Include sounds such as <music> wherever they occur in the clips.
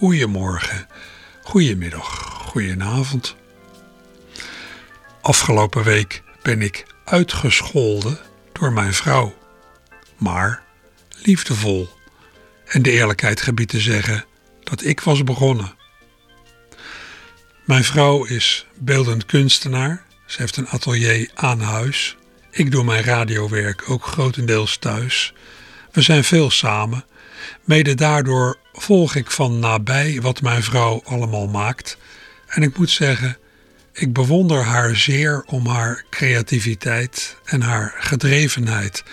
Goedemorgen, goedemiddag, goedenavond. Afgelopen week ben ik uitgescholden door mijn vrouw. Maar liefdevol. En de eerlijkheid gebiedt te zeggen dat ik was begonnen. Mijn vrouw is beeldend kunstenaar. Ze heeft een atelier aan huis. Ik doe mijn radiowerk ook grotendeels thuis. We zijn veel samen. Mede daardoor volg ik van nabij wat mijn vrouw allemaal maakt. En ik moet zeggen, ik bewonder haar zeer om haar creativiteit en haar gedrevenheid.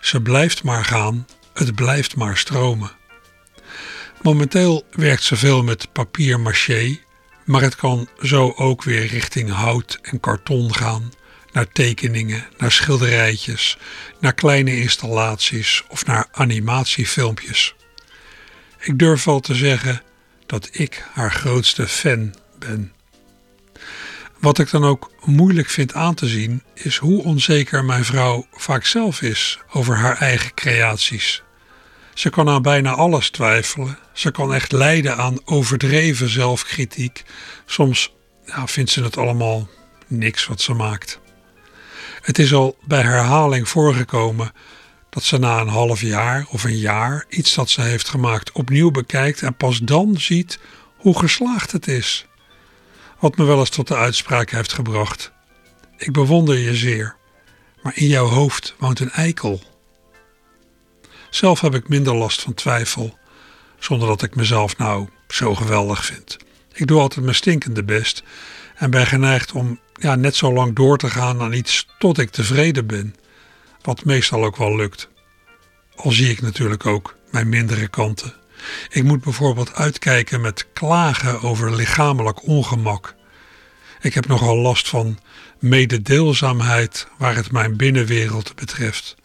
Ze blijft maar gaan, het blijft maar stromen. Momenteel werkt ze veel met papier maché, maar het kan zo ook weer richting hout en karton gaan, naar tekeningen, naar schilderijtjes, naar kleine installaties of naar animatiefilmpjes. Ik durf wel te zeggen dat ik haar grootste fan ben. Wat ik dan ook moeilijk vind aan te zien, is hoe onzeker mijn vrouw vaak zelf is over haar eigen creaties. Ze kan aan bijna alles twijfelen. Ze kan echt lijden aan overdreven zelfkritiek. Soms ja, vindt ze het allemaal niks wat ze maakt. Het is al bij herhaling voorgekomen dat ze na een half jaar of een jaar iets dat ze heeft gemaakt opnieuw bekijkt en pas dan ziet hoe geslaagd het is. Wat me wel eens tot de uitspraak heeft gebracht. Ik bewonder je zeer, maar in jouw hoofd woont een eikel. Zelf heb ik minder last van twijfel, zonder dat ik mezelf nou zo geweldig vind. Ik doe altijd mijn stinkende best en ben geneigd om ja, net zo lang door te gaan aan iets tot ik tevreden ben, wat meestal ook wel lukt. Al zie ik natuurlijk ook mijn mindere kanten. Ik moet bijvoorbeeld uitkijken met klagen over lichamelijk ongemak. Ik heb nogal last van mededeelzaamheid waar het mijn binnenwereld betreft.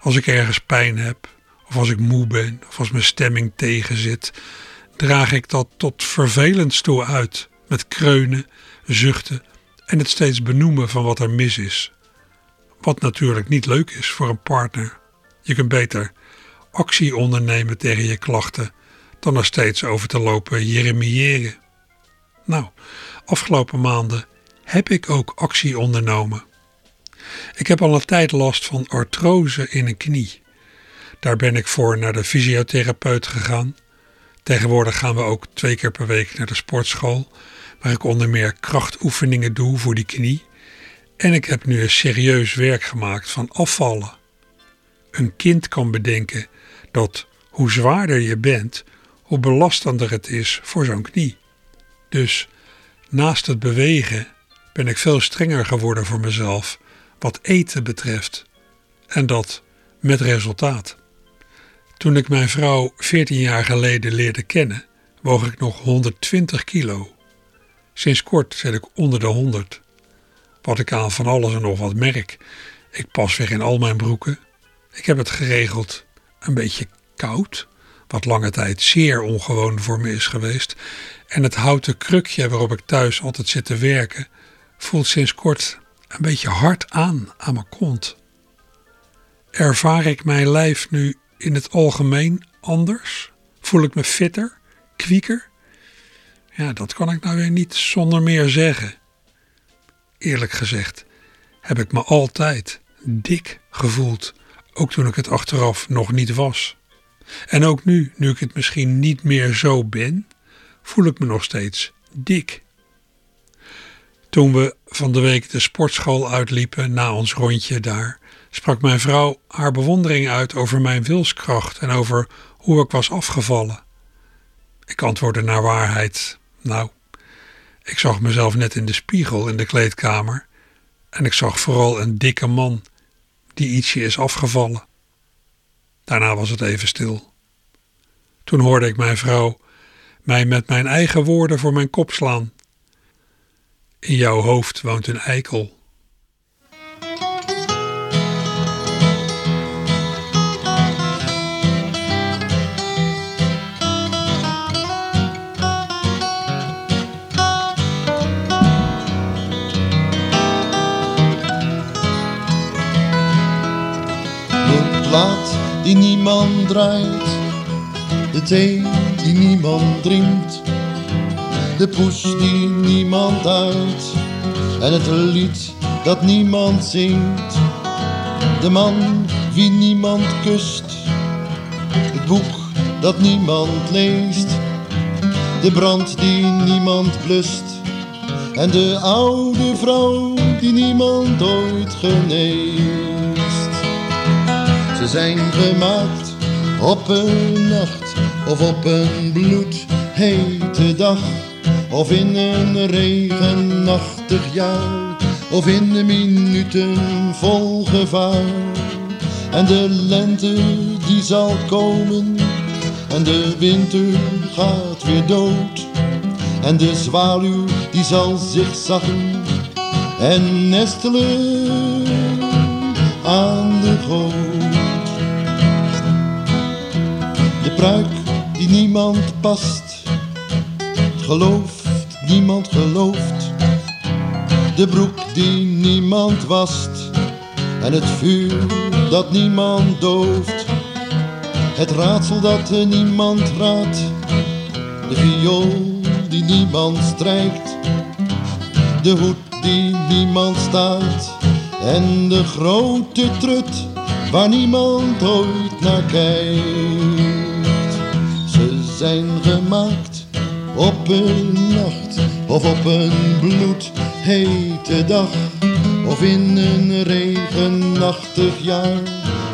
Als ik ergens pijn heb, of als ik moe ben, of als mijn stemming tegenzit, draag ik dat tot vervelend toe uit, met kreunen, zuchten en het steeds benoemen van wat er mis is. Wat natuurlijk niet leuk is voor een partner. Je kunt beter actie ondernemen tegen je klachten dan er steeds over te lopen jeremiëren. Nou, afgelopen maanden heb ik ook actie ondernomen. Ik heb al een tijd last van artrose in een knie. Daar ben ik voor naar de fysiotherapeut gegaan. Tegenwoordig gaan we ook twee keer per week naar de sportschool, waar ik onder meer krachtoefeningen doe voor die knie. En ik heb nu serieus werk gemaakt van afvallen. Een kind kan bedenken dat hoe zwaarder je bent, hoe belastender het is voor zo'n knie. Dus naast het bewegen ben ik veel strenger geworden voor mezelf wat eten betreft. En dat met resultaat. Toen ik mijn vrouw 14 jaar geleden leerde kennen, woog ik nog 120 kilo. Sinds kort zit ik onder de 100. Wat ik aan van alles en nog wat merk. Ik pas weer in al mijn broeken. Ik heb het geregeld een beetje koud, wat lange tijd zeer ongewoon voor me is geweest. En het houten krukje waarop ik thuis altijd zit te werken, voelt sinds kort een beetje hard aan aan mijn kont. Ervaar ik mijn lijf nu in het algemeen anders? Voel ik me fitter, kwieker? Ja, dat kan ik nou weer niet zonder meer zeggen. Eerlijk gezegd heb ik me altijd dik gevoeld, ook toen ik het achteraf nog niet was. En ook nu, nu ik het misschien niet meer zo ben, voel ik me nog steeds dik. Toen we van de week de sportschool uitliepen na ons rondje daar, sprak mijn vrouw haar bewondering uit over mijn wilskracht en over hoe ik was afgevallen. Ik antwoordde naar waarheid. Nou, ik zag mezelf net in de spiegel in de kleedkamer en ik zag vooral een dikke man die ietsje is afgevallen. Daarna was het even stil. Toen hoorde ik mijn vrouw mij met mijn eigen woorden voor mijn kop slaan. In jouw hoofd woont een eikel. Plaat die niemand draait, de thee die niemand drinkt, de poes die niemand uit. En het lied dat niemand zingt, de man wie niemand kust, het boek dat niemand leest, de brand die niemand blust. En de oude vrouw die niemand ooit geneest. Zijn gemaakt op een nacht of op een bloedhete dag. Of in een regenachtig jaar, of in de minuten vol gevaar. En de lente die zal komen, en de winter gaat weer dood. En de zwaluw die zal zich zakken en nestelen aan de goot. Pruik die niemand past. Gelooft, niemand gelooft. De broek die niemand wast. En het vuur dat niemand dooft. Het raadsel dat niemand raadt. De viool die niemand strijkt. De hoed die niemand staat. En de grote trut waar niemand ooit naar kijkt zijn gemaakt op een nacht of op een bloedhete dag of in een regenachtig jaar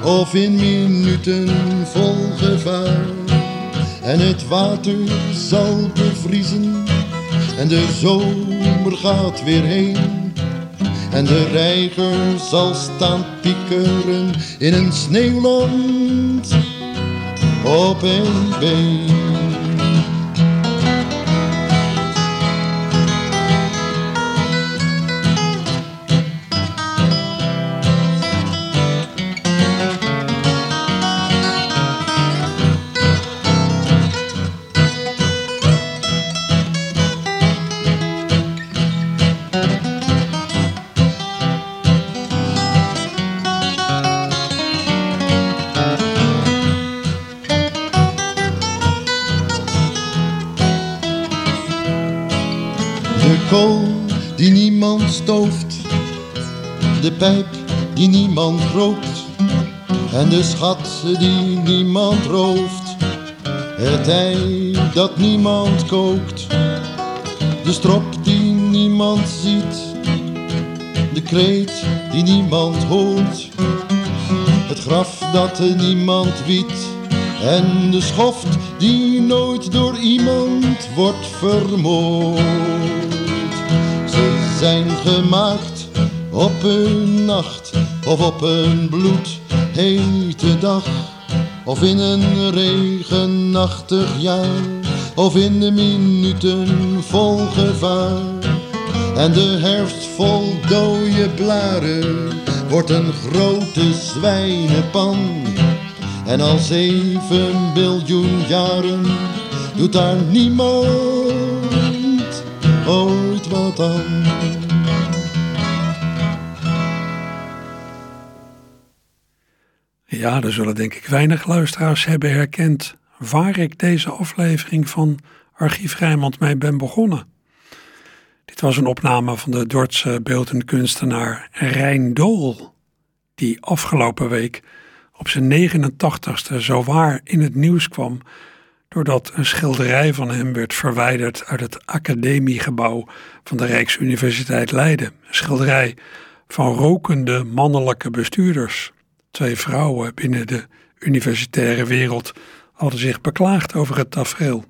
of in minuten vol gevaar. En het water zal bevriezen en de zomer gaat weer heen. En de reiger zal staan piekeren in een sneeuwland op een been. De pijp die niemand rookt. En de schat die niemand rooft, het ei dat niemand kookt, de strop die niemand ziet, de kreet die niemand hoort, het graf dat niemand wiet en de schoft die nooit door iemand wordt vermoord. Zijn gemaakt op een nacht of op een bloedhete dag. Of in een regenachtig jaar, of in de minuten vol gevaar. En de herfst vol dode blaren wordt een grote zwijnenpan. En al zeven biljoen jaren doet daar niemand ooit wat aan. Ja, er zullen denk ik weinig luisteraars hebben herkend waar ik deze aflevering van Archief Rijnmond mee ben begonnen. Dit was een opname van de Dordtse beeldend Rijn Dool, die afgelopen week op zijn 89ste zowaar in het nieuws kwam doordat een schilderij van hem werd verwijderd uit het academiegebouw van de Rijksuniversiteit Leiden. Een schilderij van rokende mannelijke bestuurders. Twee vrouwen binnen de universitaire wereld hadden zich beklaagd over het tafereel.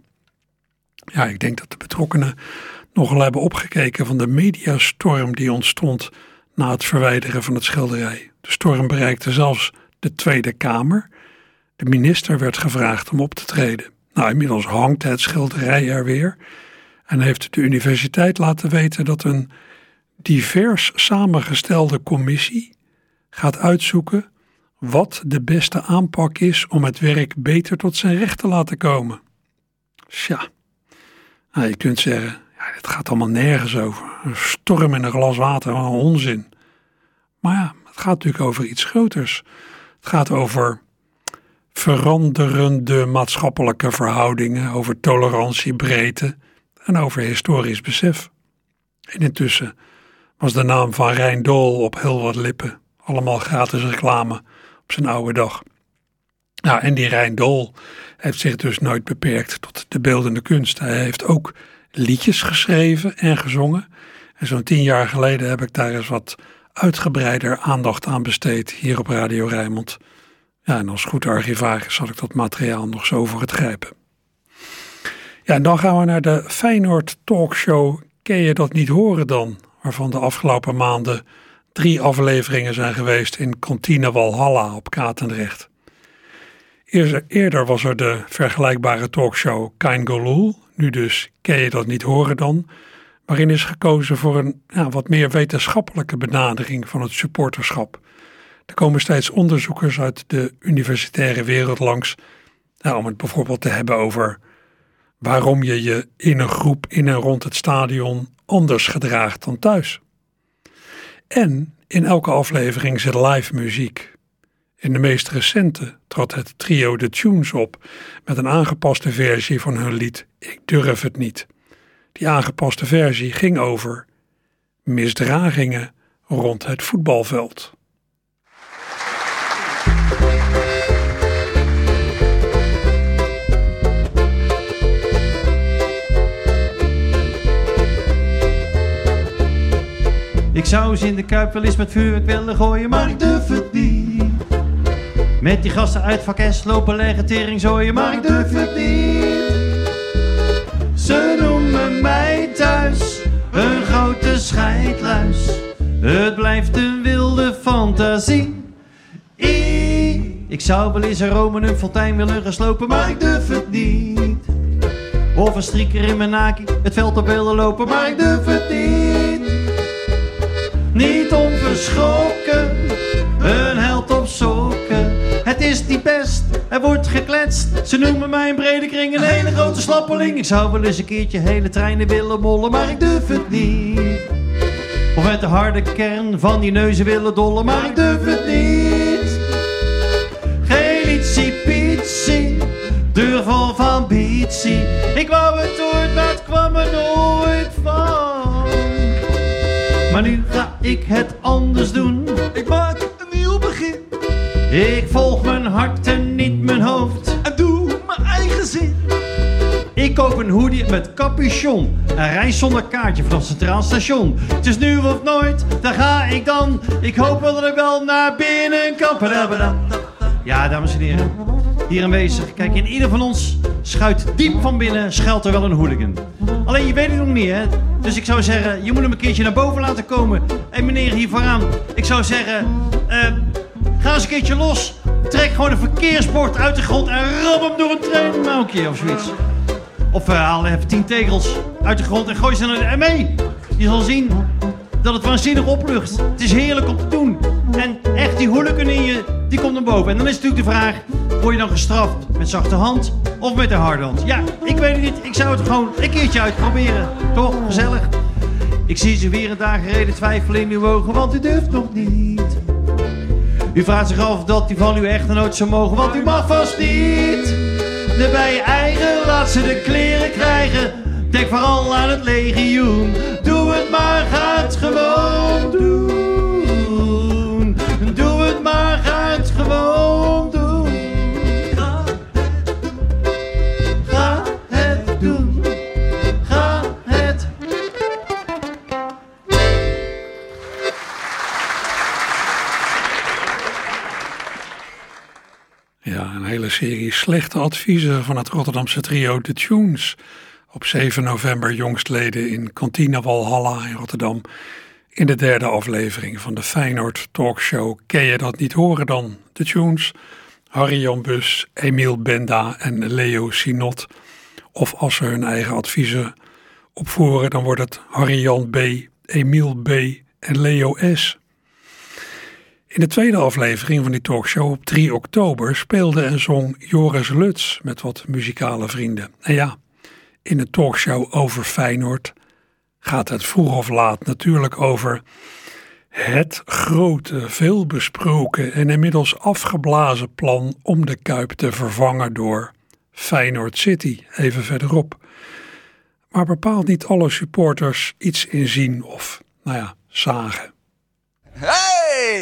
Ja, ik denk dat de betrokkenen nogal hebben opgekeken van de mediastorm die ontstond na het verwijderen van het schilderij. De storm bereikte zelfs de Tweede Kamer. De minister werd gevraagd om op te treden. Nou, inmiddels hangt het schilderij er weer en heeft de universiteit laten weten dat een divers samengestelde commissie gaat uitzoeken wat de beste aanpak is om het werk beter tot zijn recht te laten komen. Tja, nou, je kunt zeggen, ja, gaat allemaal nergens over. Een storm in een glas water, wat een onzin. Maar ja, het gaat natuurlijk over iets groters. Het gaat over veranderende maatschappelijke verhoudingen, over tolerantie, breedte en over historisch besef. En intussen was de naam van Rijn Dool op heel wat lippen. Allemaal gratis reclame op zijn oude dag. Nou, en die Rijn Dool heeft zich dus nooit beperkt tot de beeldende kunst. Hij heeft ook liedjes geschreven en gezongen. En zo'n tien jaar geleden heb ik daar eens wat uitgebreider aandacht aan besteed hier op Radio Rijnmond. Ja, en als goed archivaris had ik dat materiaal nog zo voor het grijpen. Ja, en dan gaan we naar de Feyenoord Talkshow. Ken je dat niet horen dan? Waarvan de afgelopen maanden drie afleveringen zijn geweest in Kantine Walhalla op Katendrecht. Eerder was er de vergelijkbare talkshow Kein Golul, nu dus Ken je dat niet horen dan, waarin is gekozen voor een ja, wat meer wetenschappelijke benadering van het supporterschap. Er komen steeds onderzoekers uit de universitaire wereld langs om het bijvoorbeeld te hebben over waarom je je in een groep in en rond het stadion anders gedraagt dan thuis. En in elke aflevering zit live muziek. In de meest recente trad het trio The Tunes op met een aangepaste versie van hun lied Ik durf het niet. Die aangepaste versie ging over misdragingen rond het voetbalveld. Ik zou ze in de kuip wel eens met vuurwerk willen gooien, maar ik durf het niet. Met die gasten uit vak S lopen leggen tering maar ik durf het niet. Ze noemen mij thuis een grote scheidluis. Het blijft een wilde fantasie. Ik zou wel eens een een fontein willen geslopen, maar ik durf het niet. Of een strieker in mijn naki het veld op willen lopen, maar ik durf het niet. Niet onverschrokken, een held op sokken. Het is niet best, er wordt gekletst. Ze noemen mij een brede kring een hele grote slappeling. Ik zou wel eens een keertje hele treinen willen mollen, maar ik durf het niet. Of met de harde kern van die neuzen willen dollen, maar ik durf het niet. Geen ietsie pietsie, deur vol van ambitie. Ik wou het ooit, maar het kwam er nooit. Maar nu ga ik het anders doen. Ik maak een nieuw begin. Ik volg mijn hart en niet mijn hoofd. En doe mijn eigen zin. Ik koop een hoodie met capuchon. En reis zonder kaartje vanaf het Centraal Station. Het is nu of nooit, daar ga ik dan. Ik hoop dat ik wel naar binnen kan. Ja, dames en heren. Hier aanwezig. Kijk, in ieder van ons schuilt diep van binnen schuilt er wel een hooligan. Alleen je weet het nog niet, hè? Dus ik zou zeggen, je moet hem een keertje naar boven laten komen. En meneer hier vooraan, ik zou zeggen, uh, ga eens een keertje los. Trek gewoon een verkeersbord uit de grond en rab hem door een treinmouwtje of zoiets. Of uh, haal even tien tegels uit de grond en gooi ze naar de ME. Je zal zien dat het waanzinnig oplucht. Het is heerlijk om te doen. En echt die hooligan in je, die komt naar boven. En dan is natuurlijk de vraag, word je dan gestraft met zachte hand of met de harde hand? Ja, ik weet het niet. Ik zou het gewoon een keertje uitproberen. Toch? Gezellig. Ik zie ze weer een dag gereden twijfelen in uw ogen, want u durft nog niet. U vraagt zich af dat u van uw echtgenoot zou mogen, want u mag vast niet. De bij je eigen laat ze de kleren krijgen. Denk vooral aan het legioen. Doe het maar, ga het gewoon serie slechte adviezen van het Rotterdamse trio The Tunes op 7 november jongstleden in Kantine Walhalla in Rotterdam. In de derde aflevering van de Feyenoord Talkshow Ken je dat niet horen dan? De Tunes Harry Jan Bus, Emiel Benda en Leo Sinot. Of als ze hun eigen adviezen opvoeren, dan wordt het Harry Jan B, Emiel B en Leo S. In de tweede aflevering van die talkshow op 3 oktober speelde en zong Joris Luts met wat muzikale vrienden. En ja, in een talkshow over Feyenoord gaat het vroeg of laat natuurlijk over het grote, veelbesproken en inmiddels afgeblazen plan om de Kuip te vervangen door Feyenoord City, even verderop. Maar bepaald niet alle supporters iets in zien of, nou ja, zagen. Hey! <laughs>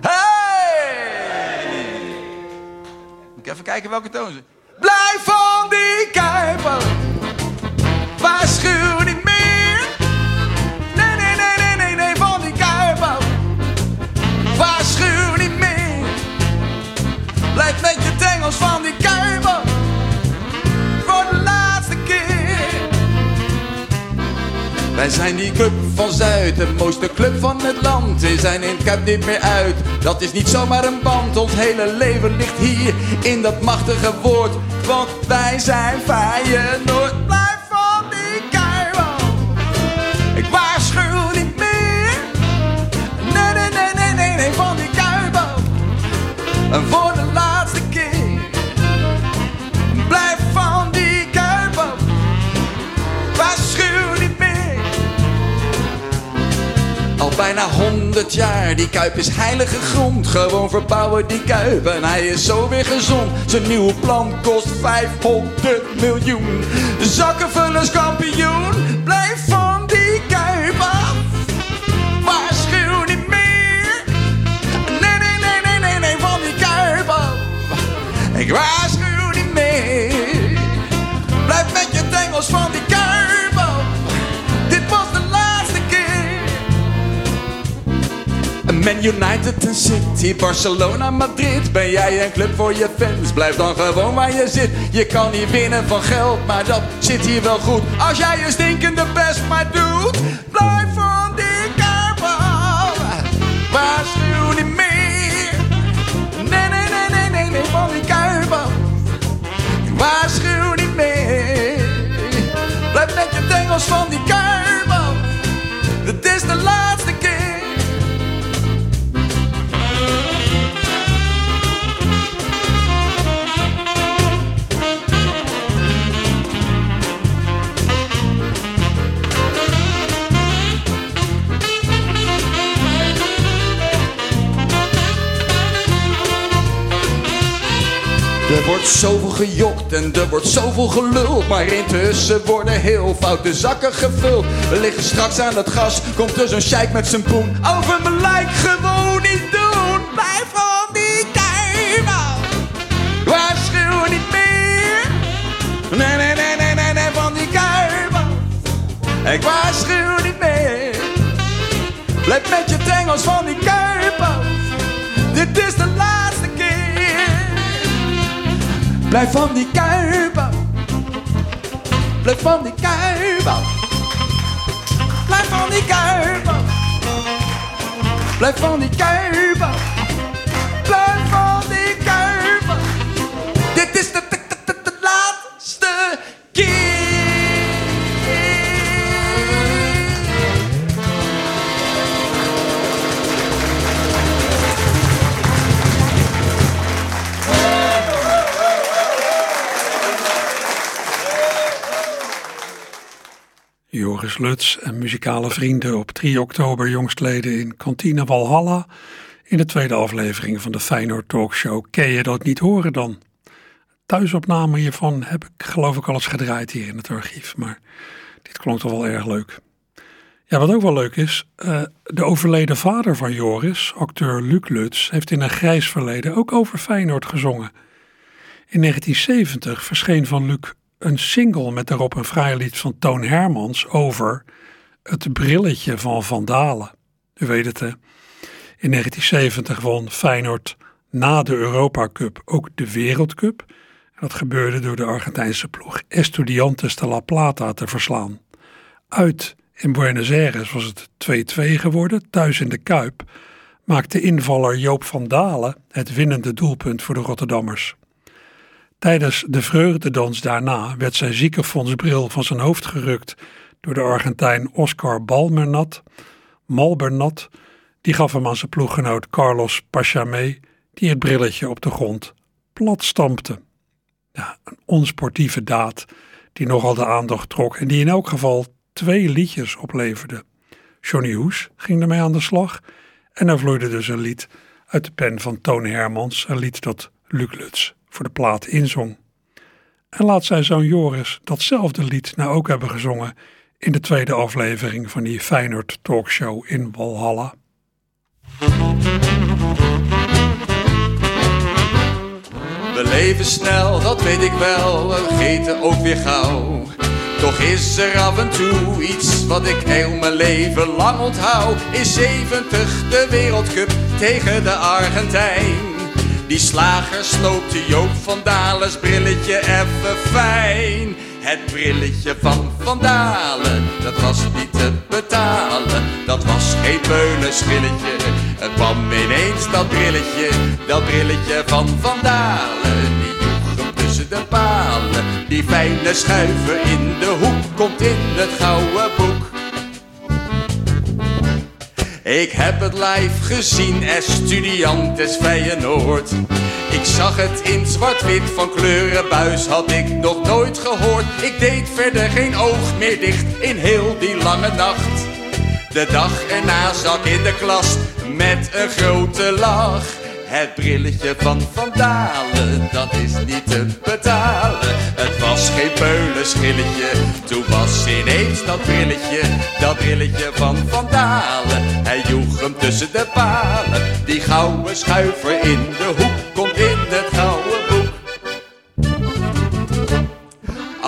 Hey! Moet ik even kijken welke toon ze. Blijf van die kuipen! Waarschuw Wij zijn die club van Zuid, de mooiste club van het land. We zijn in het Kuip niet meer uit, dat is niet zomaar een band. Ons hele leven ligt hier in dat machtige woord. Want wij zijn Feyenoord. Blijf van die Kuip Ik waarschuw niet meer. Nee, nee, nee, nee, nee, nee, van die Kuip En voor bijna honderd jaar, die kuip is heilige grond. Gewoon verbouwen die kuip en hij is zo weer gezond. Zijn nieuwe plan kost 500 miljoen. Zakkenvullers kampioen, blijf van die kuip af. Waarschuw niet meer. Nee, nee, nee, nee, nee, nee, van die kuip af. Ik waarschuw niet meer. Blijf met je tengels van Man United en City, Barcelona, Madrid. Ben jij een club voor je fans? Blijf dan gewoon waar je zit. Je kan niet winnen van geld, maar dat zit hier wel goed. Als jij je stinkende best maar doet, blijf van die af. Waarschuw niet meer. Nee, nee, nee, nee, nee, nee, van die af. Waarschuw niet meer. Blijf met je tengels van die af. Het is de laatste Er wordt zoveel gejokt en er wordt zoveel geluld. Maar intussen worden heel foute zakken gevuld. We liggen straks aan het gas, komt er zo'n sheik met zijn poen. Over mijn lijk gewoon niet doen. Blijf van die kuimen. Waarschuw niet meer. Nee, nee, nee, nee, nee, van die kuimen. Ik waarschuw niet meer. Blijf met je tengels van die kuipen. Dit is de laatste. Blijf van die kuipen. Blijf van die kuipen. Blijf van die kuipen. Luts en muzikale vrienden op 3 oktober jongstleden in Kantine Walhalla in de tweede aflevering van de Feyenoord Talkshow. Ken je dat niet horen dan? Thuisopname hiervan heb ik geloof ik al eens gedraaid hier in het archief, maar dit klonk toch wel erg leuk. Ja, wat ook wel leuk is, eh, de overleden vader van Joris, acteur Luc Lutz, heeft in een grijs verleden ook over Feyenoord gezongen. In 1970 verscheen van Luc een single met daarop een fraai lied van Toon Hermans over het brilletje van Van Dalen. U weet het hè. In 1970 won Feyenoord na de Europa Cup ook de Wereldcup. Dat gebeurde door de Argentijnse ploeg Estudiantes de La Plata te verslaan. Uit in Buenos Aires was het 2-2 geworden, thuis in de Kuip maakte invaller Joop van Dalen het winnende doelpunt voor de Rotterdammers. Tijdens de vreugdedans daarna werd zijn ziekenfondsbril van zijn hoofd gerukt door de Argentijn Oscar Balmernat, Malbernat, die gaf hem aan zijn ploeggenoot Carlos Pacha mee, die het brilletje op de grond plat stampte. Ja, een onsportieve daad die nogal de aandacht trok en die in elk geval twee liedjes opleverde. Johnny Hoes ging ermee aan de slag en er vloeide dus een lied uit de pen van Toon Hermans, een lied dat Luc Lutz voor de plaat inzong. En laat zijn zoon Joris datzelfde lied nou ook hebben gezongen in de tweede aflevering van die Feyenoord talkshow in Walhalla. We leven snel, dat weet ik wel, we vergeten ook weer gauw. Toch is er af en toe iets wat ik heel mijn leven lang onthoud. In 70 de wereldcup tegen de Argentijn. Die slager sloopte Joop van Dalens brilletje even fijn. Het brilletje van Van Dalen, dat was niet te betalen. Dat was geen peulenschilletje. Het kwam ineens dat brilletje, dat brilletje van Van Dalen. Die joeg hem tussen de palen. Die fijne schuiver in de hoek komt in het gouden boek. Ik heb het live gezien, Estudiantes Feyenoord. Ik zag het in zwart-wit, van kleurenbuis had ik nog nooit gehoord. Ik deed verder geen oog meer dicht in heel die lange nacht. De dag erna zat in de klas met een grote lach. Het brilletje van Van Dalen, dat is niet te betalen. Het was geen peulenschilletje, toen was ineens dat brilletje, dat brilletje van Van Dalen. Hij joeg hem tussen de palen, die gouden schuiver in de hoek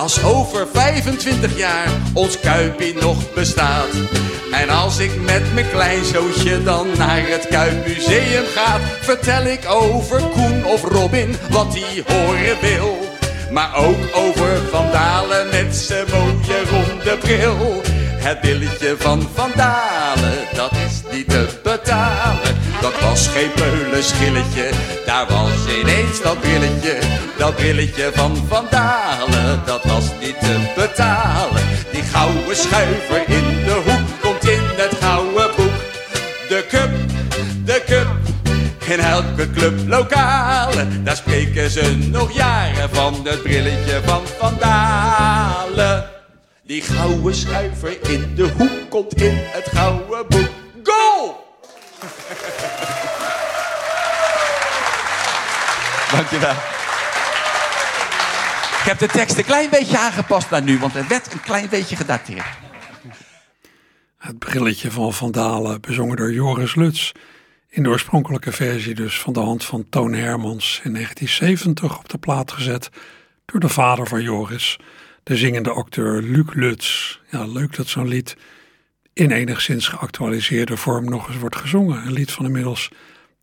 Als over 25 jaar ons Kuipie nog bestaat. En als ik met mijn kleinzootje dan naar het Kuipmuseum ga, vertel ik over Koen of Robin wat hij horen wil. Maar ook over Van Dalen met zijn mooie ronde bril. Het billetje van Van Dalen, dat is niet te betalen. Dat was geen peulenschilletje, daar was ineens dat brilletje. Dat brilletje van Van Dalen, dat was niet te betalen. Die gouden schuiver in de hoek komt in het gouden boek. De cup, de cup, in elke club lokaal. Daar spreken ze nog jaren van het brilletje van Van Dalen. Die gouden schuiver in de hoek komt in het gouden boek. Goal! Dankjewel. Ik heb de tekst een klein beetje aangepast naar nu, want er werd een klein beetje gedateerd. Het brilletje van Van Dalen, bezongen door Joris Lutz. In de oorspronkelijke versie dus van de hand van Toon Hermans in 1970 op de plaat gezet door de vader van Joris, de zingende acteur Luc Lutz. Ja, leuk dat zo'n lied in enigszins geactualiseerde vorm nog eens wordt gezongen. Een lied van inmiddels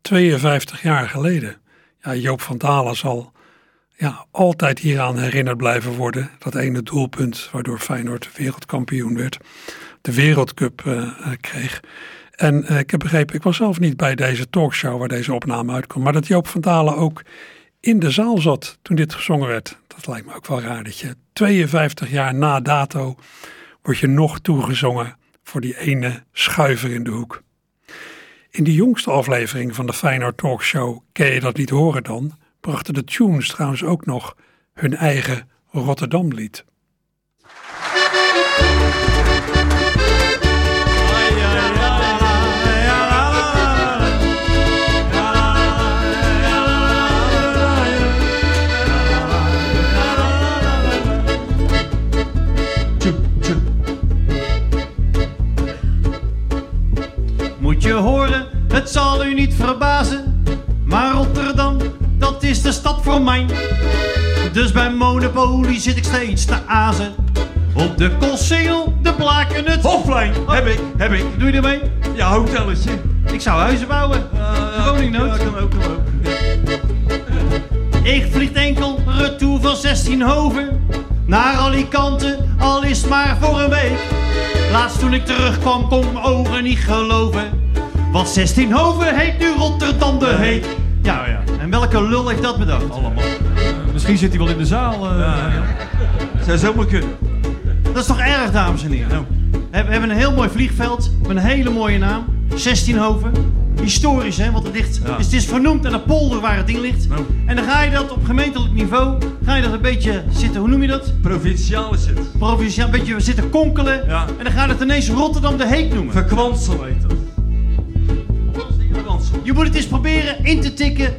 52 jaar geleden. Ja, Joop van Dalen zal ja, altijd hieraan herinnerd blijven worden. Dat ene doelpunt waardoor Feyenoord wereldkampioen werd. De wereldcup eh, eh, kreeg. En eh, ik heb begrepen, ik was zelf niet bij deze talkshow waar deze opname uitkwam. Maar dat Joop van Dalen ook in de zaal zat toen dit gezongen werd. Dat lijkt me ook wel raar dat je 52 jaar na dato wordt je nog toegezongen voor die ene schuiver in de hoek. In die jongste aflevering van de Feyenoord Talkshow Ken je dat niet horen dan? brachten de tunes trouwens ook nog hun eigen Rotterdam lied. Je horen, het zal u niet verbazen, maar Rotterdam, dat is de stad voor mij. Dus bij Monopoly zit ik steeds te azen. Op de Kossingel, de Blaken, het Hofplein, heb ik, heb ik. Doe je ermee? Ja, hotelletje. Ik zou huizen bouwen. Woningnood. Ja, kan ook, kan ook. Ik vlieg enkel retour van 16 hoven naar Alicante, al is maar voor een week. Laatst toen ik terugkwam, kon mijn ogen niet geloven. Want 16 Hoven heet nu Rotterdam de Heet. Ja, ja. en welke lul heeft dat bedacht? Allemaal. Misschien zit hij wel in de zaal. eh. Zou zomaar kunnen. Dat is toch erg, dames en heren? We hebben een heel mooi vliegveld met een hele mooie naam. 16 Hoven. Historisch, hè? Want het, ligt, Ja. dus het is vernoemd aan de polder waar het ding ligt. Nou. En dan ga je dat op gemeentelijk niveau, ga je dat een beetje zitten, hoe noem je dat? Provinciaal is het. Provinciaal, een beetje zitten konkelen. Ja. En dan gaat het ineens Rotterdam de Heek noemen. Verkwansel heet dat. Je moet het eens proberen in te tikken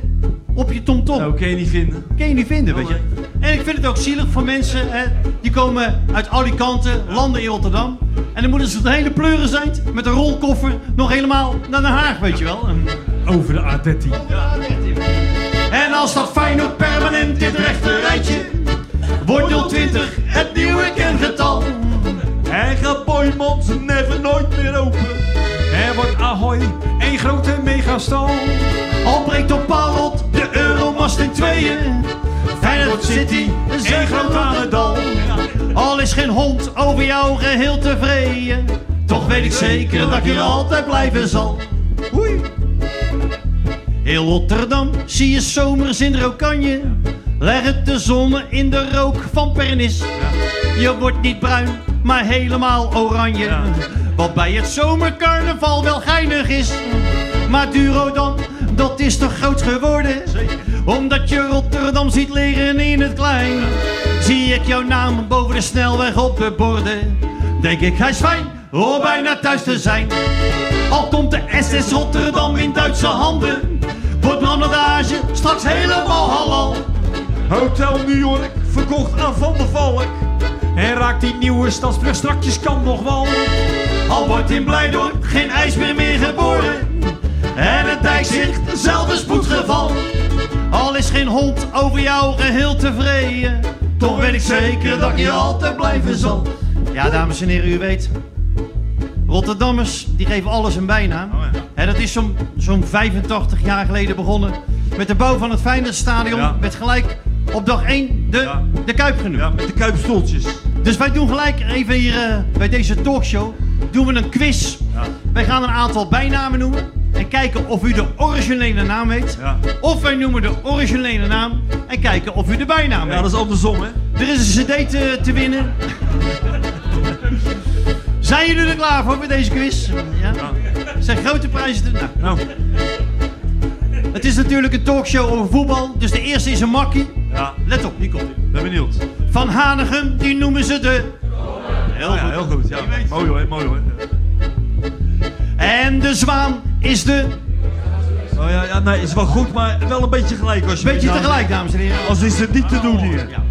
op je tomtom. Nou, kun je niet vinden. Kun je niet vinden, weet je. En ik vind het ook zielig voor mensen, hè, die komen uit Alicante, landen in Rotterdam. En dan moeten ze het hele pleuren zijn met een rolkoffer nog helemaal naar Den Haag, weet je wel. En, Over de A13. en als dat Feyenoord permanent in het rechte rijtje wordt 020 het nieuwe kengetal. En gaat Boymans never nooit meer open. Er wordt Ahoy één grote megastal. Al breekt op Parrot de Euromast in tweeën. Feyenoord City, een groot aan het dal. Al is geen hond over jou geheel tevreden. Toch weet ik zeker dat ik hier altijd blijven zal. Oei. Heel Rotterdam zie je zomers in Rokanje. Leg het de zon in de rook van Pernis. Je wordt niet bruin, maar helemaal oranje. Wat bij het zomercarnaval wel geinig is. Maar Duro dan, dat is toch groot geworden? Omdat je Rotterdam ziet liggen in het klein. Zie ik jouw naam boven de snelweg op de borden. Denk ik, hij is fijn, hoor bijna thuis te zijn. Al komt de SS Rotterdam in Duitse handen. Wordt brandage straks helemaal halal. Hotel New York verkocht aan Van der Valk. En raakt die nieuwe stadsbrug strakjes kan nog wel. Al wordt in Blijdorp geen ijsbeer meer geboren. En het dijkzicht zelf een spoedgeval. Al is geen hond over jou geheel tevreden. Toch weet ik zeker dat ik je altijd blijven zal. Ja, dames en heren, u weet. Rotterdammers, die geven alles een bijnaam. Hè, dat is zo'n zo'n 85 jaar geleden begonnen. Met de bouw van het Feyenoordstadion. Ja. Met gelijk op dag 1 de, Ja. de Kuip genoemd. Ja, met de kuipstoeltjes. Dus wij doen gelijk even hier eh, bij deze talkshow doen we een quiz. Ja. Wij gaan een aantal bijnamen noemen en kijken of u de originele naam weet. Ja. Of wij noemen de originele naam en kijken of u de bijnaam Ja, weet. dat is andersom, hè? Er is een cd te, te winnen. Zijn jullie er klaar voor met deze quiz? Ja. Zijn grote prijzen te... Nou, Nou, het is natuurlijk een talkshow over voetbal, dus de eerste is een makkie. ja, Let op, die komt ie. ben benieuwd. Van Hanegem, die noemen ze de... Heel Oh ja, goed. heel goed. Ja. Het. Mooi hoor, mooi hoor. En de zwaan is de... Oh ja, ja, nee, is wel goed, maar wel een beetje gelijk als je Beetje Nou, tegelijk, dames en heren. Als is het niet te doen hier. Ja.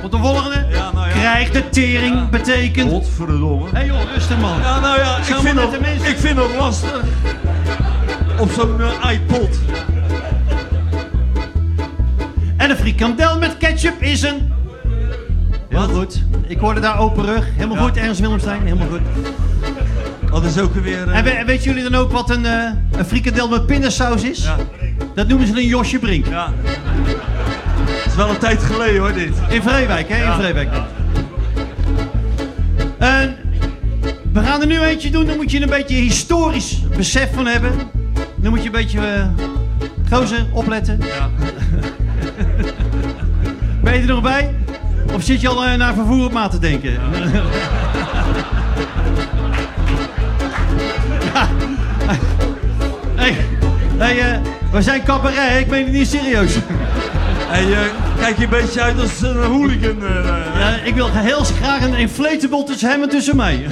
Tot de volgende. Ja, nou ja. Krijg de tering Ja. betekent... Godverdomme. Hé joh, rustig man. Ja, nou ja, ik vind, de mensen. ik vind dat lastig. Op zo'n eh, iPod. En een frikandel met ketchup is een... Heel Wat? goed. Ik hoorde daar open rug. Helemaal Ja. goed, Ernst Willemstein. Helemaal goed. Dat is ook weer... eh, En we- weten jullie dan ook wat een, eh, een frikandel met pindasaus is? Ja, Dat noemen ze een Josje Brink. ja. Het is wel een tijd geleden hoor, dit. In Vreewijk, hè? In. Vreewijk. En we gaan er nu eentje doen. Dan moet je een beetje historisch besef van hebben. Dan moet je een beetje... eh gozer, opletten. Ja. Ben je er nog bij? Of zit je al eh, naar vervoer op maat te denken? <laughs> Ja. Hey, hey, eh, we zijn cabaret, ik meen het niet serieus. Hey, eh, kijk je een beetje uit als een hooligan. Ja, ik wil heel graag een inflatable tussen hem en tussen mij.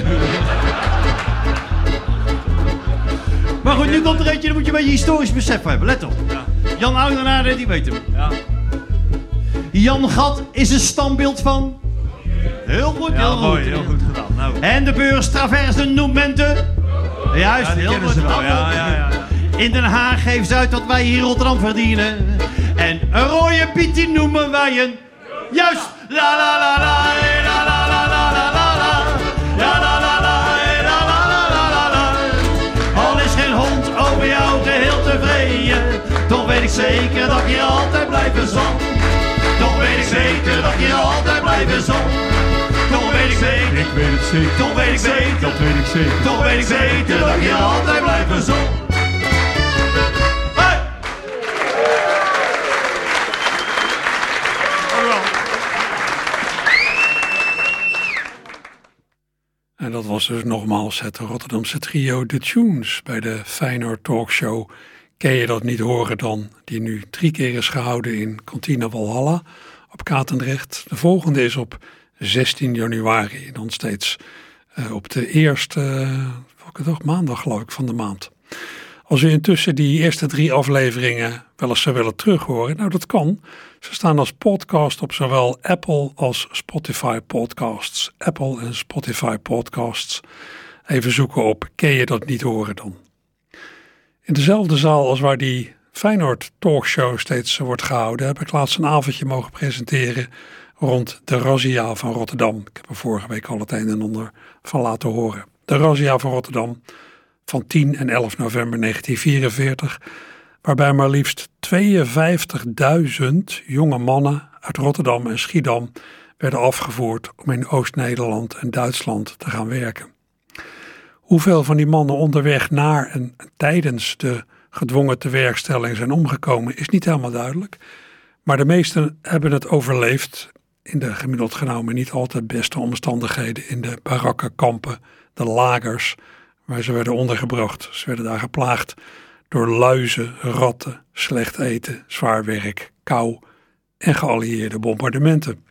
Maar goed, nu komt er eentje, dan moet je een beetje historisch besef hebben. Let op. Ja. Jan Oudenaarde, die weet hem. Ja. Jan Gat is een standbeeld van... Heel goed, Ja, heel mooi, goed. heel goed gedaan. Nou, En de beurs Traverse noemt men de... Juist, ja, heel goed. ze wel. Ja, ja, ja. In Den Haag geeft ze uit wat wij hier in Rotterdam verdienen. En een rode piet die noemen wij een... Juist! La la la la, eh, la la la la la la la. La la la la, eh, la la la la la la. Al is geen hond over jou geheel tevreden. Toch weet ik zeker dat je altijd blijven zal. Zeker dat je altijd blijven zal. Toch weet ik zeker Ik weet het zeker, toch weet ik zeker, dat weet ik zeker, toch weet ik zeker dat je altijd blijft zon. Hey! En dat was dus nogmaals het Rotterdamse trio The Tunes bij de Feyenoord Talkshow. Ken je dat niet horen dan? Die nu drie keer is gehouden in Cantina Walhalla op Katendrecht. De volgende is op 16 januari, dan steeds uh, op de eerste, uh, welke dag? Maandag geloof ik van de maand. Als u intussen die eerste drie afleveringen wel eens zou willen terughoren, nou dat kan. Ze staan als podcast op zowel Apple als Spotify podcasts. Apple en Spotify podcasts. Even zoeken op, ken je dat niet horen dan? In dezelfde zaal als waar die Feyenoord talkshow steeds wordt gehouden, heb ik laatst een avondje mogen presenteren rond de Razzia van Rotterdam. Ik heb er vorige week al het een en ander van laten horen. De Razzia van Rotterdam van 10 en 11 november 1944, waarbij maar liefst 52.000 jonge mannen uit Rotterdam en Schiedam werden afgevoerd om in Oost-Nederland en Duitsland te gaan werken. Hoeveel van die mannen onderweg naar en tijdens de gedwongen tewerkstelling zijn omgekomen, is niet helemaal duidelijk. Maar de meesten hebben het overleefd in de gemiddeld genomen niet altijd beste omstandigheden in de barakkenkampen, de lagers, waar ze werden ondergebracht. Ze werden daar geplaagd door luizen, ratten, slecht eten, zwaar werk, kou en geallieerde bombardementen.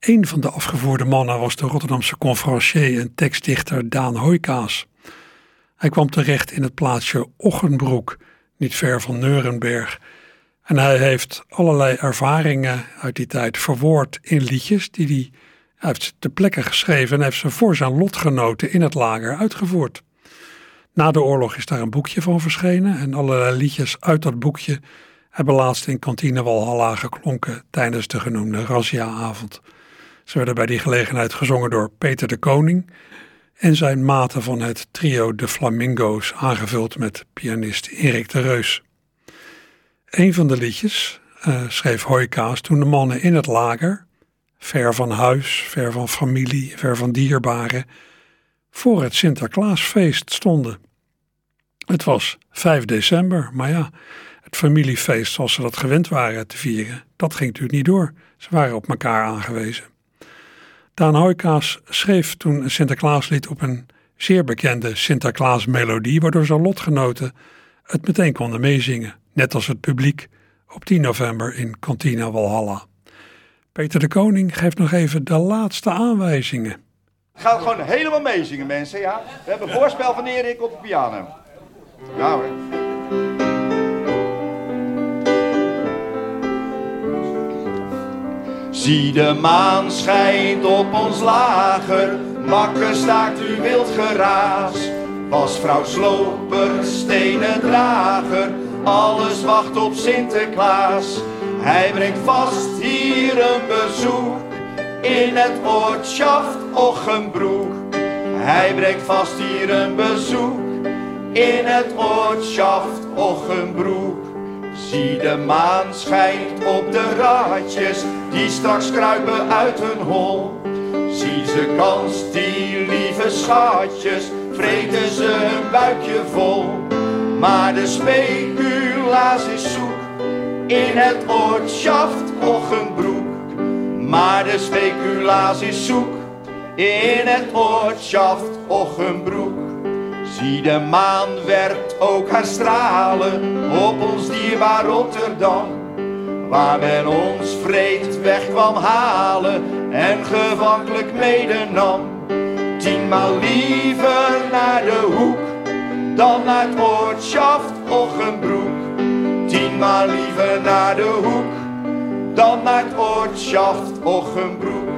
Een van de afgevoerde mannen was de Rotterdamse conferencier en tekstdichter Daan Hoijkaas. Hij kwam terecht in het plaatsje Ochenbroek, niet ver van Neurenberg. En hij heeft allerlei ervaringen uit die tijd verwoord in liedjes die hij, heeft te plekke geschreven en heeft ze voor zijn lotgenoten in het lager uitgevoerd. Na de oorlog is daar een boekje van verschenen en allerlei liedjes uit dat boekje hebben laatst in kantine Walhalla geklonken tijdens de genoemde Razzia-avond. Ze werden bij die gelegenheid gezongen door Peter de Koning en zijn maten van het trio De Flamingo's, aangevuld met pianist Erik de Reus. Een van de liedjes uh, schreef Hoijkaas toen de mannen in het lager, ver van huis, ver van familie, ver van dierbaren, voor het Sinterklaasfeest stonden. Het was 5 december, maar ja, het familiefeest zoals ze dat gewend waren te vieren, dat ging natuurlijk niet door. Ze waren op elkaar aangewezen. Daan Hoijkaas schreef toen een Sinterklaaslied op een zeer bekende Sinterklaasmelodie, waardoor zijn lotgenoten het meteen konden meezingen, net als het publiek op 10 november in Cantina Walhalla. Peter de Koning geeft nog even de laatste aanwijzingen. Gaat gewoon helemaal meezingen, mensen, ja? We hebben een voorspel van Erik op de piano. Ja hoor. Zie de maan schijnt op ons lager, makker staakt u wild geraas. Was vrouw sloper, stenen drager, alles wacht op Sinterklaas. Hij brengt vast hier een bezoek, in het oortschaft Ochenbroek. Hij brengt vast hier een bezoek, in het oortschaft Ochenbroek. Zie de maan schijnt op de raadjes die straks kruipen uit hun hol. Zie ze kans, die lieve schatjes, vreten ze hun buikje vol. Maar de speculaas is zoek in het oortschaft Ochenbroek. Maar de speculaas is zoek in het oortschaft Ochenbroek. Zie de maan werpt ook haar stralen op ons dierbaar Rotterdam. Waar men ons vreed weg kwam halen en gevankelijk medenam. Tienmaal liever naar de hoek dan naar het oortschaft Ochenbroek. Tienmaal liever naar de hoek dan naar het oortschaft Ochenbroek.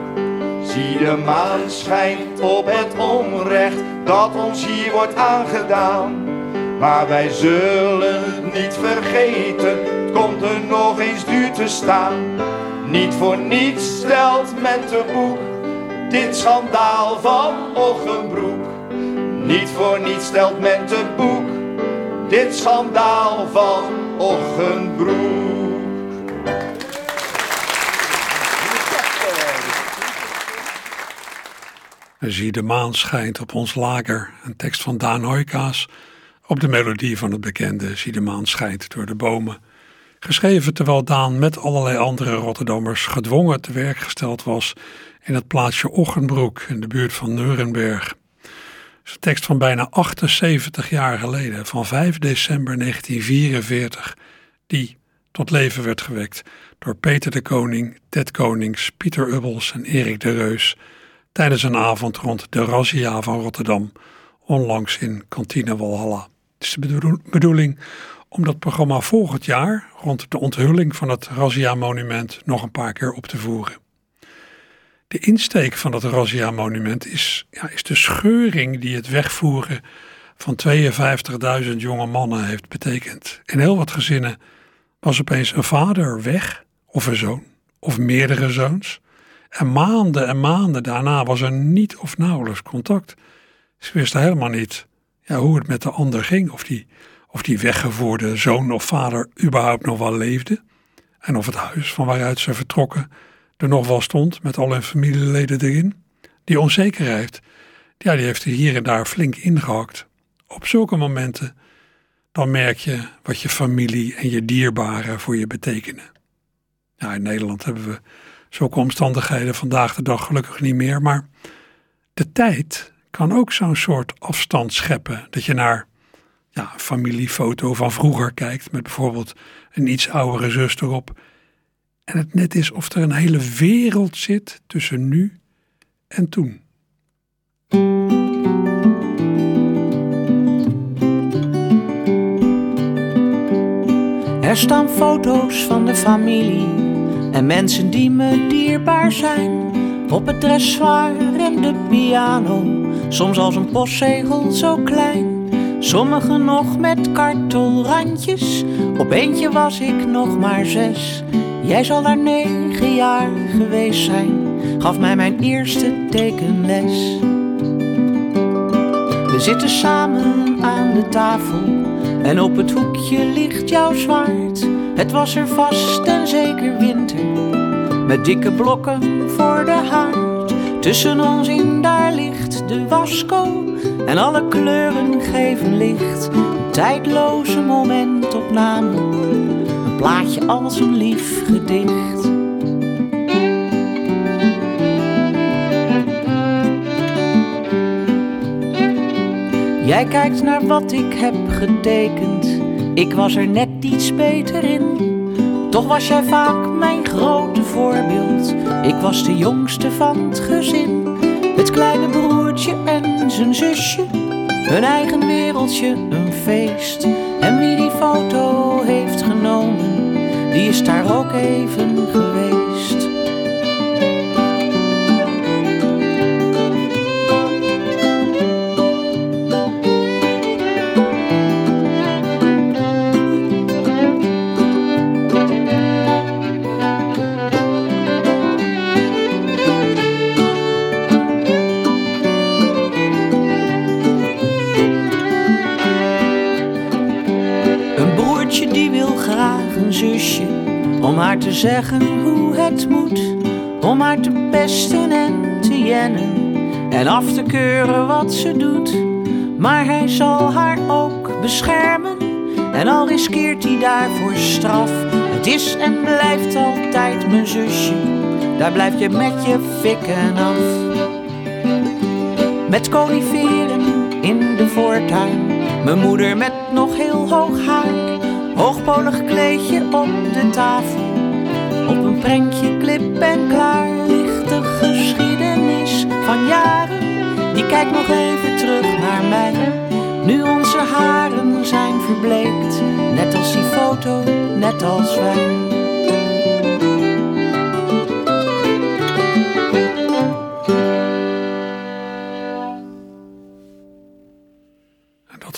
Zie de maan schijnt op het onrecht dat ons hier wordt aangedaan. Maar wij zullen het niet vergeten, het komt er nog eens duur te staan. Niet voor niets stelt men te boek dit schandaal van Ochenbroek. Niet voor niets stelt men te boek dit schandaal van Ochenbroek. Zie de maan schijnt op ons lager, een tekst van Daan Hoijkaas, op de melodie van het bekende Zie de maan schijnt door de bomen. Geschreven terwijl Daan met allerlei andere Rotterdammers gedwongen te werk gesteld was in het plaatsje Ochenbroek in de buurt van Nuremberg. Het is een tekst van bijna 78 jaar geleden, van 5 december 1944, die tot leven werd gewekt door Peter de Koning, Ted Konings, Pieter Ubbels en Erik de Reus tijdens een avond rond de Razzia van Rotterdam, onlangs in Kantine Walhalla. Het is de bedoeling om dat programma volgend jaar, rond de onthulling van het Razzia-monument, nog een paar keer op te voeren. De insteek van het Razzia-monument is, ja, is de scheuring die het wegvoeren van 52.000 jonge mannen heeft betekend. In heel wat gezinnen was opeens een vader weg, of een zoon, of meerdere zoons. En maanden en maanden daarna was er niet of nauwelijks contact. Ze wisten helemaal niet ja, hoe het met de ander ging, of die, of die weggevoerde zoon of vader überhaupt nog wel leefde. En of het huis van waaruit ze vertrokken er nog wel stond met al hun familieleden erin. Die onzekerheid, ja, die heeft er hier en daar flink ingehakt. Op zulke momenten, dan merk je wat je familie en je dierbaren voor je betekenen. Ja, in Nederland hebben we zulke omstandigheden vandaag de dag gelukkig niet meer, maar de tijd kan ook zo'n soort afstand scheppen. Dat je naar ja, een familiefoto van vroeger kijkt met bijvoorbeeld een iets oudere zus erop. En het net is of er een hele wereld zit tussen nu en toen. Er staan foto's van de familie en mensen die me dierbaar zijn. Op het dressoir en de piano, soms als een postzegel zo klein. Sommigen nog met kartelrandjes, op eentje was ik nog maar zes. Jij zal daar negen jaar geweest zijn, gaf mij mijn eerste tekenles. We zitten samen aan de tafel en op het hoekje ligt jouw zwaard. Het was er vast en zeker winter, met dikke blokken voor de haard. Tussen ons in daar ligt de wasco en alle kleuren geven licht. Een tijdloze momentopname, een plaatje als een lief gedicht. Jij kijkt naar wat ik heb getekend. Ik was er net iets beter in. Toch was jij vaak mijn grote voorbeeld. Ik was de jongste van het gezin. Het kleine broertje en zijn zusje. Hun eigen wereldje, een feest. En wie die foto heeft genomen, die is daar ook even geweest. Te zeggen hoe het moet, om haar te pesten en te jennen en af te keuren wat ze doet. Maar hij zal haar ook beschermen en al riskeert hij daarvoor straf. Het is en blijft altijd mijn zusje, daar blijf je met je fikken af. Met coniferen in de voortuin, mijn moeder met nog heel hoog haar hoogpolig kleedje op de tafel. Een prentje klip en klaar ligt de geschiedenis van jaren. Die kijkt nog even terug naar mij. Nu onze haren zijn verbleekt, net als die foto, net als wij.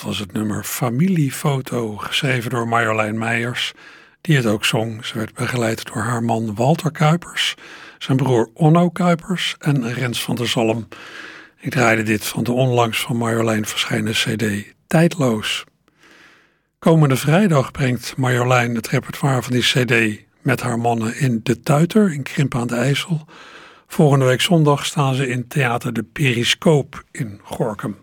was het nummer Familiefoto, geschreven door Marjolein Meijers, die het ook zong. Ze werd begeleid door haar man Walter Kuipers, zijn broer Onno Kuipers en Rens van der Zalm. Ik draaide dit van de onlangs van Marjolein verschenen cd Tijdloos. Komende vrijdag brengt Marjolein het repertoire van die cd met haar mannen in De Tuiter in Krimp aan de IJssel Volgende week zondag staan ze in Theater de Periscoop in Gorkum.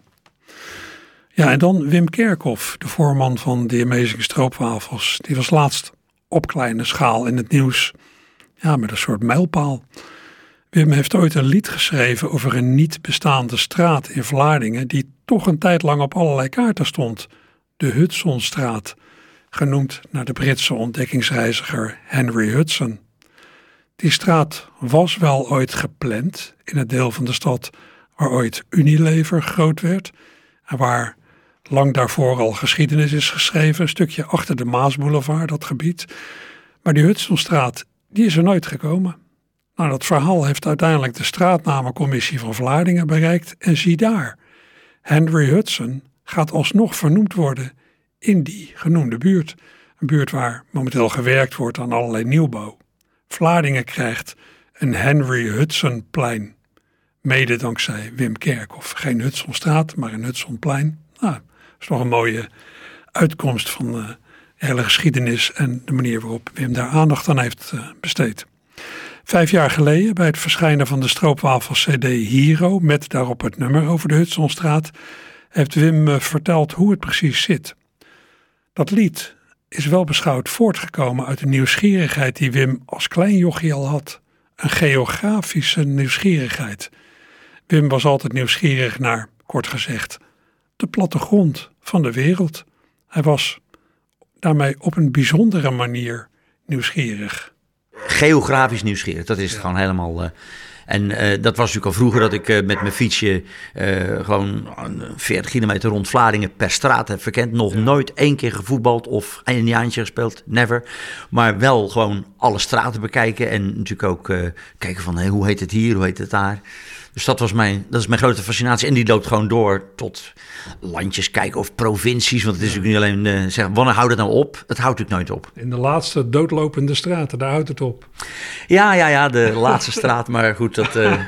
Ja, en dan Wim Kerkhoff, de voorman van The Amazing Stroopwafels. Die was laatst op kleine schaal in het nieuws. Ja, met een soort mijlpaal. Wim heeft ooit een lied geschreven over een niet bestaande straat in Vlaardingen die toch een tijd lang op allerlei kaarten stond. De Hudsonstraat, genoemd naar de Britse ontdekkingsreiziger Henry Hudson. Die straat was wel ooit gepland in het deel van de stad waar ooit Unilever groot werd en waar lang daarvoor al geschiedenis is geschreven, een stukje achter de Maasboulevard, dat gebied. Maar die Hudsonstraat, die is er nooit gekomen. Nou, dat verhaal heeft uiteindelijk de straatnamencommissie van Vlaardingen bereikt en zie daar. Henry Hudson gaat alsnog vernoemd worden in die genoemde buurt. Een buurt waar momenteel gewerkt wordt aan allerlei nieuwbouw. Vlaardingen krijgt een Henry Hudsonplein. Mede dankzij Wim Kerkhoff. Geen Hudsonstraat, maar een Hudsonplein. Nou, is nog een mooie uitkomst van de hele geschiedenis en de manier waarop Wim daar aandacht aan heeft eh, besteed. Vijf jaar geleden, bij het verschijnen van de stroopwafel-CD Hero, met daarop het nummer over de Hudsonstraat, heeft Wim eh, verteld hoe het precies zit. Dat lied is wel beschouwd voortgekomen uit de nieuwsgierigheid die Wim als klein jochie al had. Een geografische nieuwsgierigheid. Wim was altijd nieuwsgierig naar, kort gezegd, de plattegrond van de wereld. Hij was daarmee op een bijzondere manier nieuwsgierig geografisch nieuwsgierig. Dat is het gewoon helemaal. Uh, en uh, dat was natuurlijk al vroeger dat ik uh, met mijn fietsje gewoon 40 kilometer rond Vlaardingen per straat heb verkend. Nog ja. nooit één keer gevoetbald of een jaartje gespeeld, never. Maar wel gewoon alle straten bekijken en natuurlijk ook kijken van hey, hoe heet het hier, hoe heet het daar. Dus dat, was mijn, dat is mijn grote fascinatie. En die loopt gewoon door tot landjes kijken of provincies. Want het is natuurlijk niet alleen uh, zeggen, wanneer houdt het nou op? Het houdt natuurlijk nooit op. In de laatste doodlopende straten, daar houdt het op. Ja, ja, ja, de laatste <laughs> straat. Maar goed, dat, uh,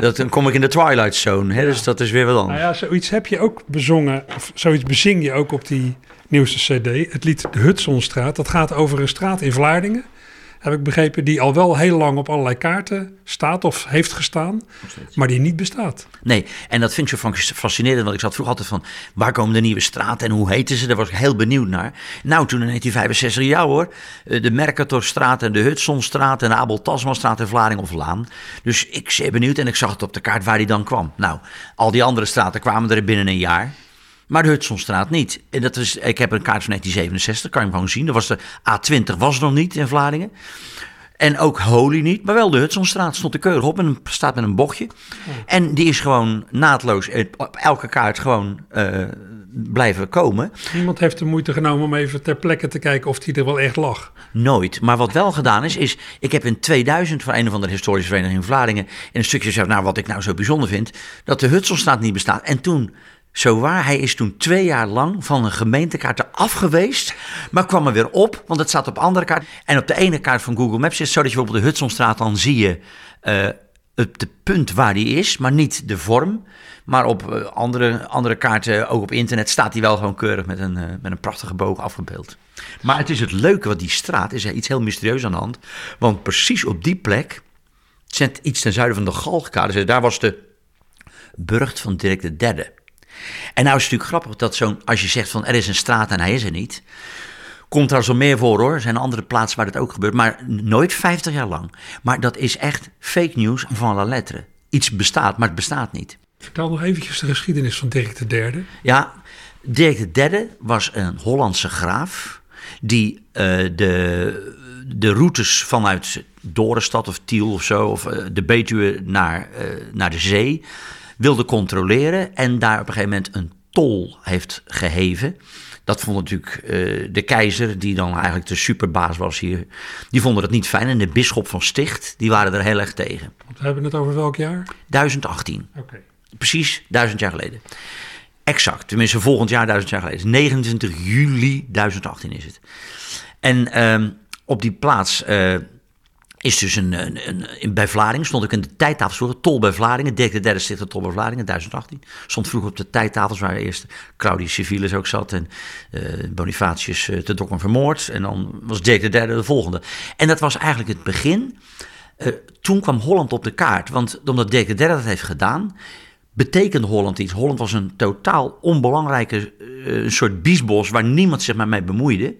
dat, dan kom ik in de Twilight Zone. Hè, ja. Dus dat is weer wat anders. Nou ja, zoiets heb je ook bezongen. Of zoiets bezing je ook op die nieuwste cd. Het lied De Hudsonstraat. Dat gaat over een straat in Vlaardingen heb ik begrepen, die al wel heel lang op allerlei kaarten staat of heeft gestaan, maar die niet bestaat. Nee, en dat vind je fascinerend, want ik zat vroeg altijd van, waar komen de nieuwe straten en hoe heten ze? Daar was ik heel benieuwd naar. Nou, toen in 1965, ja hoor, eh, de Mercatorstraat en de Hudsonstraat en de Abel Tasmanstraat in Vlaarding of Laan. Dus ik zeer benieuwd en ik zag het op de kaart waar die dan kwam. Nou, al die andere straten kwamen er binnen een jaar. Maar de Hudsonstraat niet. En dat is, ik heb een kaart van 1967, kan je hem gewoon zien. Dat was de A20 was nog niet in Vlaardingen. En ook Holy niet, maar wel de Hudsonstraat stond de keurig op en staat met een bochtje. En die is gewoon naadloos op elke kaart gewoon uh, blijven komen. Niemand heeft de moeite genomen om even ter plekke te kijken of die er wel echt lag. Nooit. Maar wat wel gedaan is, is ik heb in 2000 van een of andere historische vereniging in Vlaardingen in een stukje gezegd, nou wat ik nou zo bijzonder vind, dat de Hudsonstraat niet bestaat. En toen zo waar, hij is toen twee jaar lang van een gemeentekaart af geweest, maar kwam er weer op, want het staat op andere kaart. En op de ene kaart van Google Maps is zo dat je bijvoorbeeld de Hudsonstraat, dan zie je uh, het de punt waar die is, maar niet de vorm. Maar op uh, andere, andere kaarten, ook op internet, staat hij wel gewoon keurig met een, uh, met een prachtige boog afgebeeld. Maar het is het leuke, wat die straat is, iets heel mysterieus aan de hand. Want precies op die plek, zit iets ten zuiden van de Galgkade, daar was de burcht van Dirk Derde. En nou is het natuurlijk grappig dat zo'n, als je zegt van er is een straat en hij is er niet, komt er al zo meer voor hoor. Er zijn andere plaatsen waar het ook gebeurt, maar nooit 50 jaar lang. Maar dat is echt fake news van la lettre. Iets bestaat, maar het bestaat niet. Vertel nog eventjes de geschiedenis van Dirk III. Ja, Dirk III was een Hollandse graaf die uh, de, de routes vanuit Dorenstad of Tiel of zo, of uh, de Betuwe naar, uh, naar de zee wilde controleren en daar op een gegeven moment een tol heeft geheven. Dat vond natuurlijk uh, de keizer, die dan eigenlijk de superbaas was hier, die vonden het niet fijn. En de bisschop van Sticht, die waren er heel erg tegen. We hebben het over welk jaar? 1018. Oké. Okay. Precies duizend jaar geleden. Exact, tenminste volgend jaar duizend jaar geleden. 29 juli 1018 is het. En um, op die plaats uh, is dus een, een, bij Vlaardingen, stond ik in de tijdtafels Tol bij Vlaardingen, Dirk de derde stichter Tol bij Vlaardingen, 1018. Stond vroeger op de tijdtafels waar eerst Claudius Civilis ook zat en uh, Bonifatius uh, te vermoord. En dan was Dirk de derde de volgende. En dat was eigenlijk het begin eh, toen kwam Holland op de kaart. Want omdat Dirk de Derde dat heeft gedaan, betekende Holland iets. Holland was een totaal onbelangrijke uh, soort biesbos waar niemand zich maar mee bemoeide.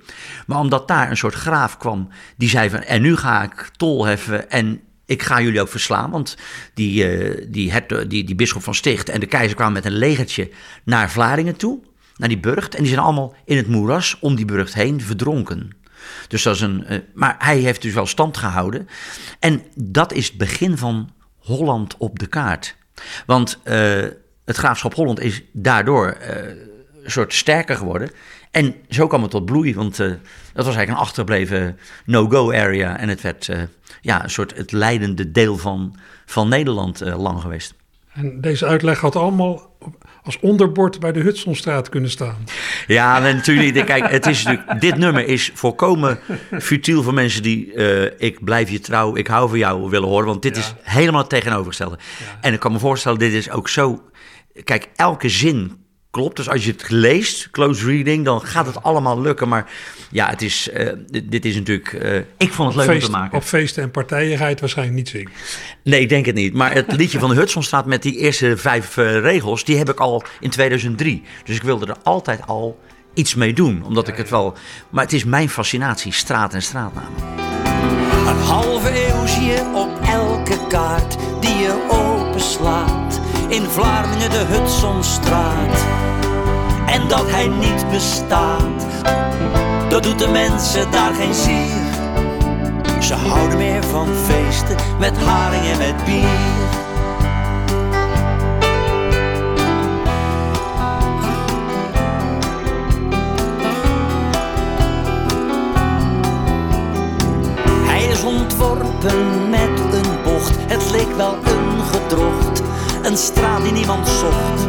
Maar omdat daar een soort graaf kwam die zei van en nu ga ik tol heffen en ik ga jullie ook verslaan. Want die, uh, die, die, die, die bisschop van Sticht en de keizer kwamen met een legertje naar Vlaardingen toe, naar die burcht. En die zijn allemaal in het moeras om die burcht heen verdronken. Dus dat is een. Uh, maar hij heeft dus wel stand gehouden. En dat is het begin van Holland op de kaart. Want uh, het graafschap Holland is daardoor uh, een soort sterker geworden. En zo kwam het tot bloei, want uh, dat was eigenlijk een achtergebleven no-go area. En het werd ja, een soort het leidende deel van, van Nederland lang geweest. En deze uitleg had allemaal als onderbord bij de Hudsonstraat kunnen staan. Ja, natuurlijk. Kijk, het is natuurlijk, dit nummer is volkomen futiel voor mensen die uh, ik blijf je trouw, ik hou van jou willen horen. Want dit ja. is helemaal het tegenovergestelde. Ja. En ik kan me voorstellen, dit is ook zo. Kijk, elke zin klopt. Dus als je het leest, close reading, dan gaat het allemaal lukken. Maar ja, het is, uh, dit is natuurlijk... Uh, ik vond het leuk feest, om te maken. Op feesten en partijen ga je het waarschijnlijk niet zingen. Nee, ik denk het niet. Maar het liedje van de Hudsonstraat met die eerste vijf uh, regels... die heb ik al in 2003. Dus ik wilde er altijd al iets mee doen. Omdat ja, ik het wel... Maar het is mijn fascinatie, straat en straatnamen. Een halve eeuw zie je op elke kaart die je openslaat. In Vlaardingen de Hudsonstraat. En dat hij niet bestaat, dat doet de mensen daar geen zier. Ze houden meer van feesten met haring en met bier. Hij is ontworpen met een bocht, het leek wel een straat die niemand zocht.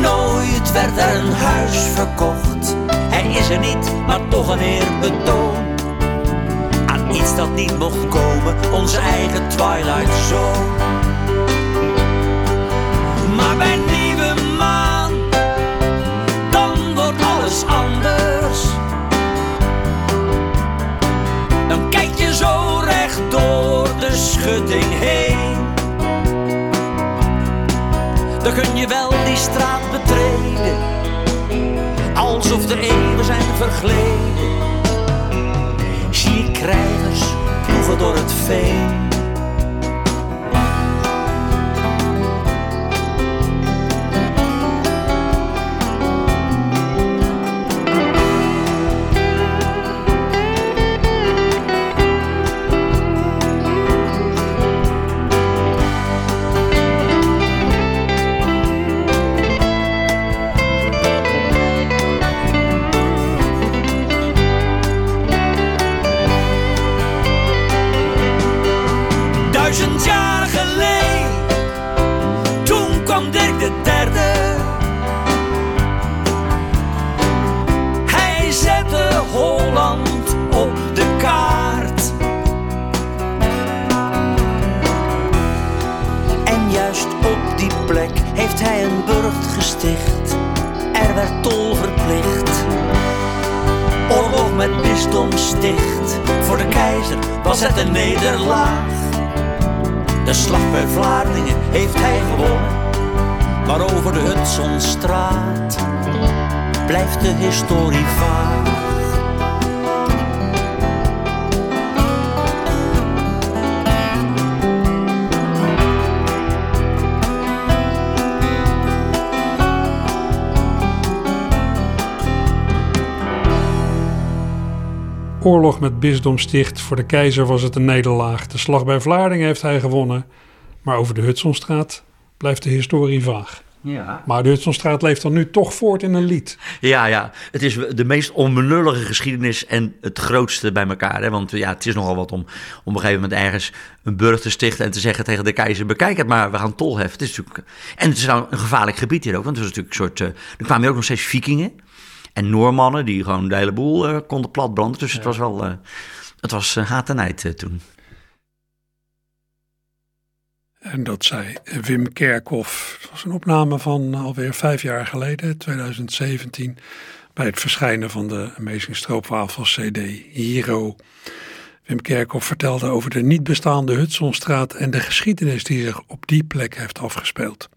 Nooit werd er een huis verkocht. Hij is er niet, maar toch een eerbetoon aan iets dat niet mocht komen, onze eigen Twilight Zone. Maar bij Oorlog met Bisdom Sticht. Voor de keizer was het een nederlaag. De slag bij Vlaardingen heeft hij gewonnen. Maar over de Hudsonstraat blijft de historie vaag. Ja. Maar de Hudsonstraat leeft dan nu toch voort in een lied. Ja, ja. Het is de meest onbenullige geschiedenis en het grootste bij elkaar. Hè? Want ja, het is nogal wat om, om op een gegeven moment ergens een burcht te stichten... en te zeggen tegen de keizer, bekijk het maar, we gaan tol heffen. Het is natuurlijk, en het is nou een gevaarlijk gebied hier ook. Want het was natuurlijk een soort... Uh, er kwamen hier ook nog steeds vikingen. En Noormannen die gewoon de hele boel uh, konden platbranden. Dus het was wel... Uh, het was haat en nijd toen. En dat zei Wim Kerkhoff. Het was een opname van alweer vijf jaar geleden, 2017, bij het verschijnen van de Amazing Stroopwafels CD Hero. Wim Kerkhoff vertelde over de niet bestaande Hudsonstraat en de geschiedenis die zich op die plek heeft afgespeeld.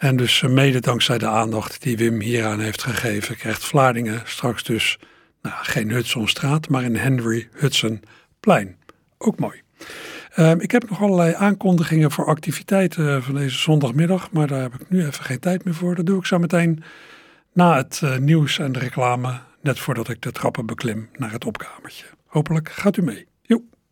En dus mede dankzij de aandacht die Wim hieraan heeft gegeven, krijgt Vlaardingen straks dus nou, geen Hudsonstraat, maar een Henry Hudson plein. Ook mooi. Ehm, ik heb nog allerlei aankondigingen voor activiteiten van deze zondagmiddag, maar daar heb ik nu even geen tijd meer voor. Dat doe ik zo meteen na het uh, nieuws en de reclame, net voordat ik de trappen beklim naar het opkamertje. Hopelijk gaat u mee.